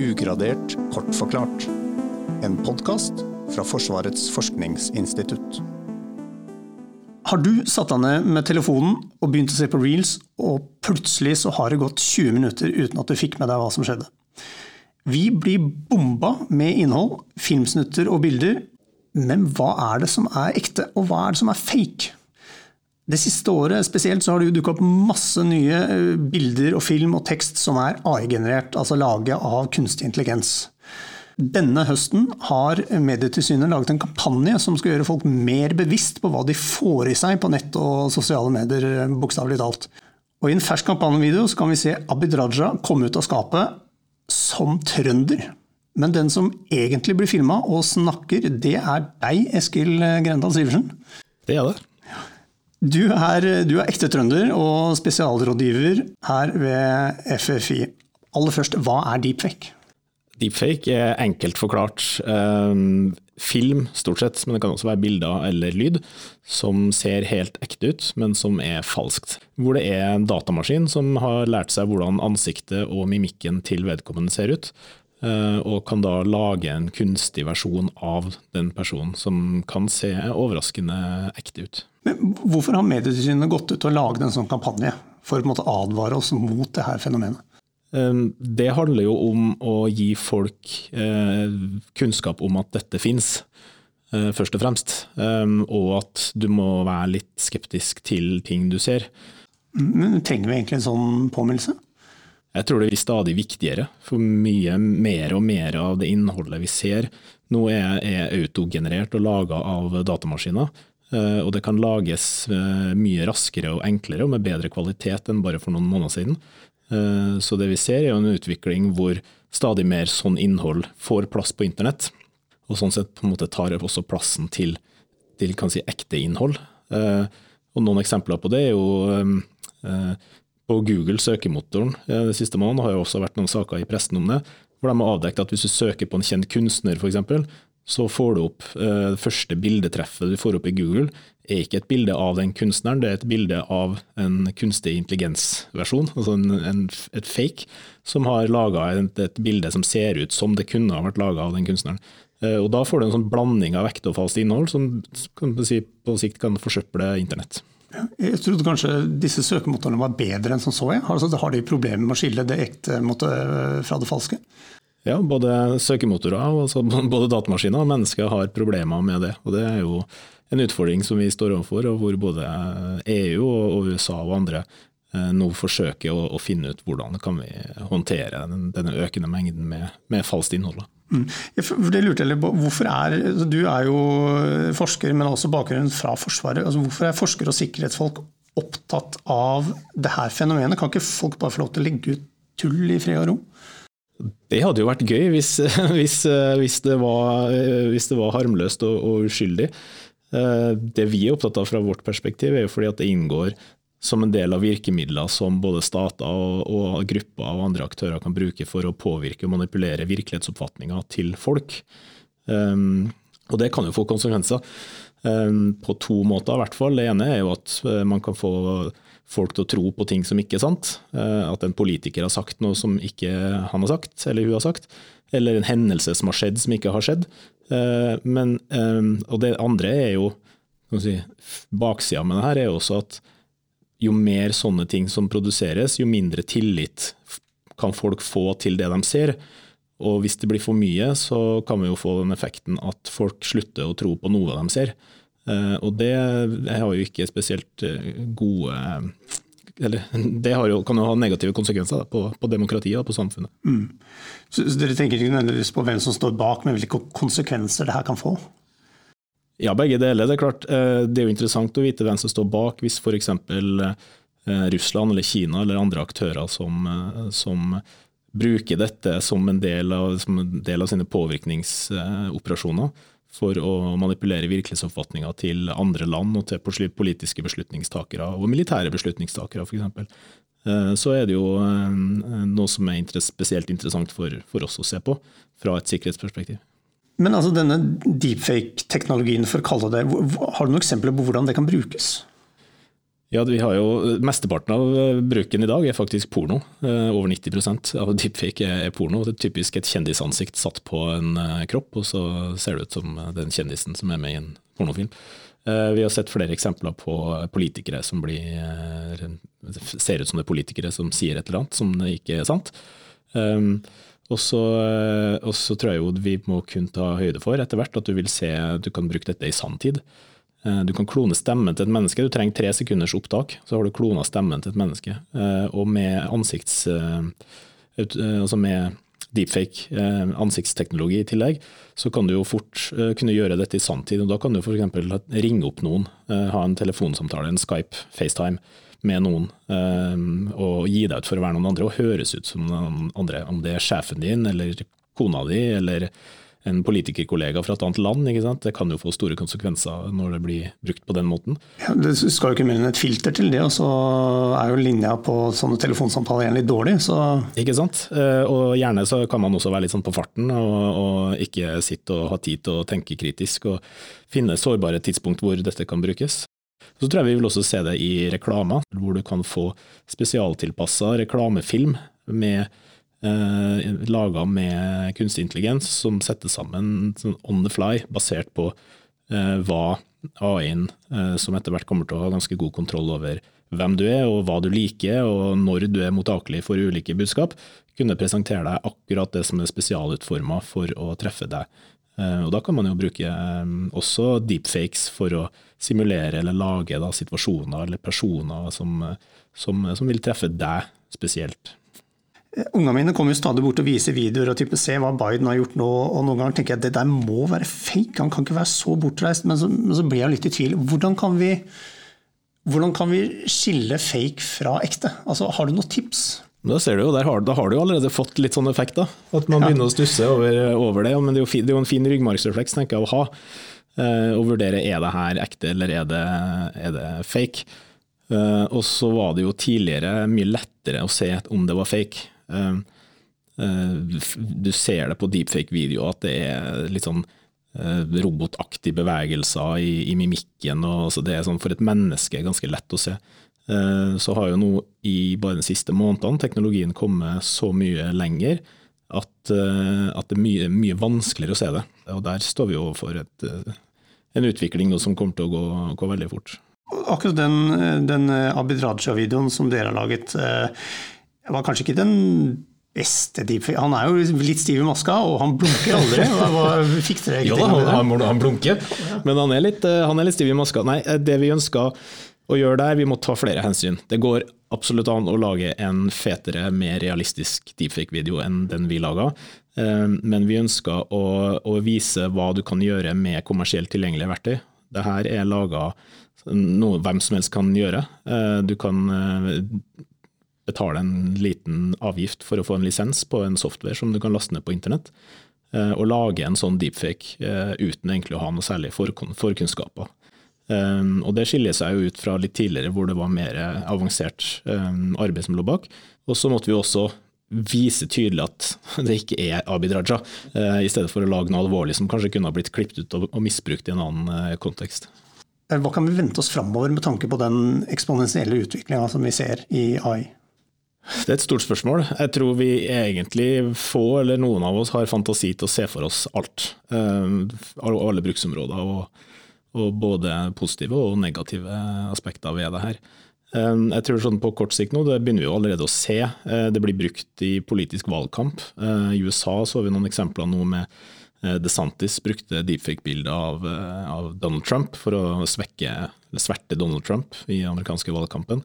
Ugradert kort forklart. En podkast fra Forsvarets forskningsinstitutt. Har du satt deg ned med telefonen og begynt å se på reels, og plutselig så har det gått 20 minutter uten at du fikk med deg hva som skjedde? Vi blir bomba med innhold, filmsnutter og bilder, men hva er det som er ekte, og hva er det som er fake? Det siste året spesielt så har det jo dukka opp masse nye eh, bilder og film og tekst som er AI-generert, altså laget av kunstig intelligens. Denne høsten har Medietilsynet laget en kampanje som skal gjøre folk mer bevisst på hva de får i seg på nett og sosiale medier, eh, bokstavelig talt. Og I en fersk kampanjevideo kan vi se Abid Raja komme ut av skapet som trønder. Men den som egentlig blir filma og snakker, det er deg, Eskil Grendal Sivertsen. Det er det. Du er, du er, ekte trønder og spesialrådgiver her ved FFI. Aller først, hva er deepfake? Deepfake er enkelt forklart um, film, stort sett, men det kan også være bilder eller lyd, som ser helt ekte ut, men som er falskt. Hvor det er en datamaskin som har lært seg hvordan ansiktet og mimikken til vedkommende ser ut, Eh, og kan da lage en kunstig versjon av den personen, som kan se overraskende ekte ut. Men hvorfor har Medietilsynet gått ut og laget en sånn kampanje for å advare oss mot det her fenomenet? Eh, det handler jo om å gi folk eh, kunnskap om at dette fins, først og fremst. Og at du må være litt skeptisk til ting du ser. Men Trenger vi egentlig en sånn påminnelse? Jeg tror det blir stadig viktigere, for mye mer og mer av det innholdet vi ser nå er, er autogenerert og laga av datamaskiner. Eh, og det kan lages eh, mye raskere og enklere og med bedre kvalitet enn bare for noen måneder siden. Eh, så det vi ser er en utvikling hvor stadig mer sånn innhold får plass på internett. Og sånn sett på en måte tar også plassen til, til si, ekte innhold. Og noen eksempler på det er jo på Google søkemotoren det siste måneden har jo også vært noen saker i pressen om det, hvor de har avdekket at hvis du søker på en kjent kunstner f.eks., så får du opp eh, det første bildetreffet du får opp i Google, er ikke et bilde av den kunstneren, det er et bilde av en kunstig intelligens-versjon, altså en, en, et fake, som har laga et, et, bilde som ser ut som det kunne ha vært laga av den kunstneren. Eh, og Da får du en sånn blanding av ekte og falskt innhold som si, på sikt kan forsøple internett. Jeg trodde kanskje disse søkemotorene var bedre enn som så. Jeg. Altså, har de problemer med å skille det ekte fra det falske? Ja, både søkemotorer, altså både datamaskiner og mennesker har problemer med det. Og Det er jo en utfordring som vi står overfor, og hvor både EU og USA og andre eh, nå forsøker å, finne ut hvordan kan vi håndtere denne økende mengden med, med falskt innhold. Mm. Det lurte jeg på. Hvorfor er, altså, du er jo forsker, men også bakgrunn fra Forsvaret. Altså, hvorfor er forskere og sikkerhetsfolk opptatt av det her fenomenet? Kan ikke folk bare få lov til å legge ut tull i fred og ro? Det hadde jo vært gøy hvis, hvis, hvis, det, var, hvis det, var, harmløst og, og, uskyldig. Eh, det vi er opptatt av fra vårt perspektiv, er jo fordi at det inngår som en del av virkemidler som både stater og, og, grupper og andre aktører kan bruke for å påvirke og manipulere virkelighetsoppfatninga til folk. Um, og det kan jo få konsekvenser um, på to måter, i hvert fall. Det ene er jo at man kan få folk til å tro på ting som ikke er sant. Uh, at en politiker har sagt noe som ikke han har sagt, eller hun har sagt. Eller en hendelse som har skjedd som ikke har skjedd. Uh, men, um, og det andre er jo si, Baksida med det her er jo også at jo mer sånne ting som produseres, jo mindre tillit kan folk få til det de ser. Og hvis det blir for mye, så kan vi jo få den effekten at folk slutter å tro på noe de ser. Eh, og det har jo ikke spesielt eh, gode eller det jo, kan jo ha negative konsekvenser da, på, på, demokratiet og på samfunnet. Mm. Så, så Dere tenker ikke nødvendigvis på hvem som står bak, men hvilke konsekvenser det her kan få? Ja, begge deler. Det er klart, eh, det er jo interessant å vite hvem som står bak, hvis f.eks. Russland eller Kina eller andre aktører som, som bruker dette som en del av, som en del av sine påvirkningsoperasjoner for å manipulere virkelighetsoppfatninga til andre land og til politiske beslutningstakere og militære beslutningstakere f.eks. Så er det jo noe som er spesielt interessant for oss å se på fra et sikkerhetsperspektiv. Men altså denne deepfake-teknologien, for å kalle det har du noen eksempler på hvordan det kan brukes? Ja, vi har jo, Mesteparten av eh, bruken i dag er faktisk porno. Eh, over 90 av deepfake er porno. Det er typisk et kjendisansikt satt på en eh, kropp, og så ser det ut som den kjendisen som er med i en pornofilm. Vi har sett flere eksempler på politikere som blir, ser ut som det er politikere som sier et eller annet som ikke er sant. Og så, tror jeg jo vi må kunne ta høyde for etter hvert at du vil se du kan bruke dette i sanntid. Eh, du kan klone stemmen til et menneske. Du trenger tre sekunders opptak, så har du klona stemmen til et menneske. Eh, og med ansikts... Eh, altså med deepfake ansiktsteknologi i tillegg, så kan du jo fort kunne gjøre dette i sanntid. og Da kan du f.eks. ringe opp noen, ha en telefonsamtale, en Skype, FaceTime med noen, og gi deg ut for å være noen andre og høres ut som noen andre. Om det er sjefen din eller kona di eller en politikerkollega fra et annet land. ikke sant? Det kan jo få store konsekvenser når det blir brukt på den måten. Ja, det skal jo ikke mer enn et filter til det, og så er jo linja på sånne telefonsamtaler igjen litt dårlig. Så. Ikke sant. Eh, og gjerne så kan man også være litt sånn på farten og, og ikke sitte og ha tid til å tenke kritisk og finne sårbare tidspunkt hvor dette kan brukes. Så tror jeg vi vil også se det i reklamer, hvor du kan få spesialtilpassa reklamefilm med eh, laga med kunstig intelligens, som settes sammen sånn on the fly, basert på eh, hva AI-en, eh, som etter hvert kommer til å ha ganske god kontroll over hvem du er og hva du liker, og når du er mottakelig for ulike budskap, kunne presentere deg akkurat det som er spesialutforma for å treffe deg. Eh, og Da kan man jo bruke eh, også deepfakes for å simulere eller lage da, situasjoner eller personer som, som, som vil treffe deg spesielt. Ungene mine kommer jo stadig bort og viser videoer og type se hva Biden har gjort nå. og Noen ganger tenker jeg at det der må være fake, han kan ikke være så bortreist. Men så, men så blir jeg litt i tvil. Hvordan kan, vi, hvordan kan vi skille fake fra ekte? Altså, Har du noen tips? Da ser du jo, har, da har du jo allerede fått litt sånn effekt. da, At man begynner å stusse over, over, det. Men det er, jo, det er jo en fin ryggmargsrefleks tenker jeg, å ha. Eh, å vurdere er det her ekte eller er det, er det fake. Eh, og så var det jo tidligere mye lettere å se om det var fake. Eh, eh, du ser det på deepfake-video at det er litt sånn eh, robotaktige bevegelser i, i mimikken. Og, det er sånn For et menneske ganske lett å se. Så har jo nå i bare de siste månedene teknologien kommet så mye lenger at, at det er mye, mye, vanskeligere å se det. Og der står vi overfor et, en utvikling som kommer til å gå, gå veldig fort. Akkurat den, den Abid Raja-videoen som dere har laget, var kanskje ikke den beste deepfake. Han er jo litt stiv i maska, og han blunker aldri. Hva, fikk dere jo da, han, han, blunker, men han er, litt, eh, han er, litt, stiv i maska. Nei, eh, det vi ønsker å gjøre der, vi må ta flere hensyn. Det går absolutt an å lage en fetere, mer realistisk deepfake-video enn den vi laga. Eh, men vi ønsker å, å, vise hva du kan gjøre med kommersielt tilgjengelige verktøy. Dette er laga noe hvem som helst kan gjøre. Du kan betale en liten avgift for å få en lisens på en software som du kan laste ned på internett, eh, og lage en sånn deepfake eh, uten egentlig å ha noe særlig forkunnskaper. Eh, og Det skiller seg jo ut fra litt tidligere hvor det var mer avansert arbeid som lå bak. Og så måtte vi også vise tydelig at det ikke er Abid Raja, i stedet for å lage noe alvorlig som kanskje kunne ha blitt klippet ut og misbrukt i en annen kontekst. Hva kan vi vente oss framover med tanke på den eksponentielle utviklinga som vi ser i AI? Det er et stort spørsmål. Jeg tror vi egentlig få, eller noen av oss, har fantasi til å se for oss alt. Uh, alle bruksområder, og, og, både positive og negative aspekter ved det her. Uh, jeg tror sånn På kort sikt nå, det begynner vi jo allerede å se. Uh, det blir brukt i politisk valgkamp. I USA så vi noen eksempler nå med DeSantis brukte deepfake-bilder av, av, Donald Trump for å svekke, sverte Donald Trump i amerikanske valgkampen.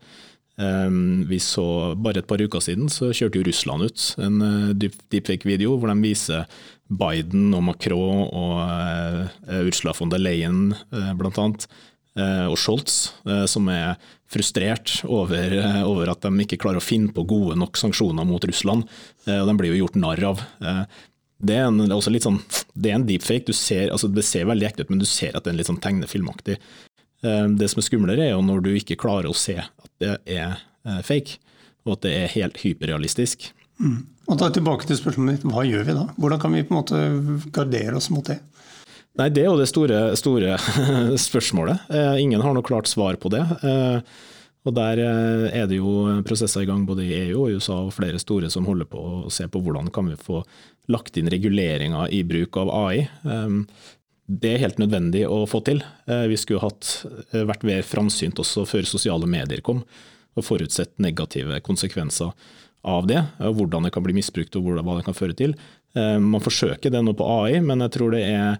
Ehm, vi så Bare et par uker siden så kjørte jo Russland ut en eh, deepfake-video hvor de viser Biden og Macron og eh, Ursula von der Leyen eh, bl.a. og Scholz, som er frustrert over, over, at de ikke klarer å finne på gode nok sanksjoner mot Russland. og De blir jo gjort narr av. Det er, en, det, sånn, det er en, deepfake. Ser, altså det ser veldig ekte ut, men du ser at det er litt sånn tegnefilmaktig. Det som er skumlere, er jo når du ikke klarer å se at det er eh, fake, og at det er helt hyperrealistisk. Mm. Og da Tilbake til spørsmålet mitt, hva gjør vi da? Hvordan kan vi på en måte gardere oss mot det? Nei, Det er jo det store, store spørsmålet. Eh, ingen har noe klart svar på det. Eh, Og Der er det jo prosesser i gang både i EU og USA og flere store som holder på å se på hvordan kan vi få lagt inn reguleringer i bruk av AI. Det er helt nødvendig å få til. Vi skulle hatt, vært mer framsynt også før sosiale medier kom, og forutsett negative konsekvenser av det. Hvordan det kan bli misbrukt og hva det kan føre til. Man forsøker det nå på AI, men jeg tror det er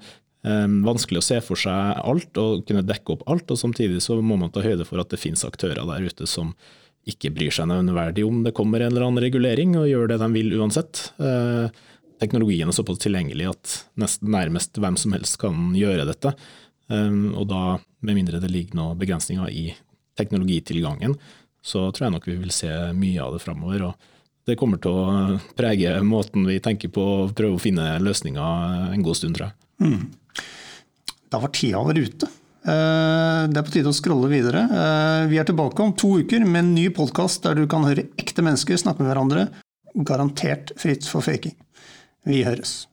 vanskelig å se for seg alt og kunne dekke opp alt, og samtidig så må man ta høyde for at det finnes aktører der ute som ikke bryr seg nevneverdig om det kommer en eller annen regulering, og gjør det de vil uansett. Teknologien er såpass tilgjengelig at nesten nærmest hvem som helst kan gjøre dette. Ehm, og da, med mindre det ligger noen begrensninger i teknologitilgangen, så tror jeg nok vi vil se mye av det framover. Og det kommer til å prege måten vi tenker på å prøve å finne løsninger en god stund, tror jeg. Mm. Da var tida vår ute. Eh, det er på tide å scrolle videre. Eh, vi er tilbake om to uker med en ny podkast der du kan høre ekte mennesker snakke med hverandre. Garantert fritt for faking. Vi høres.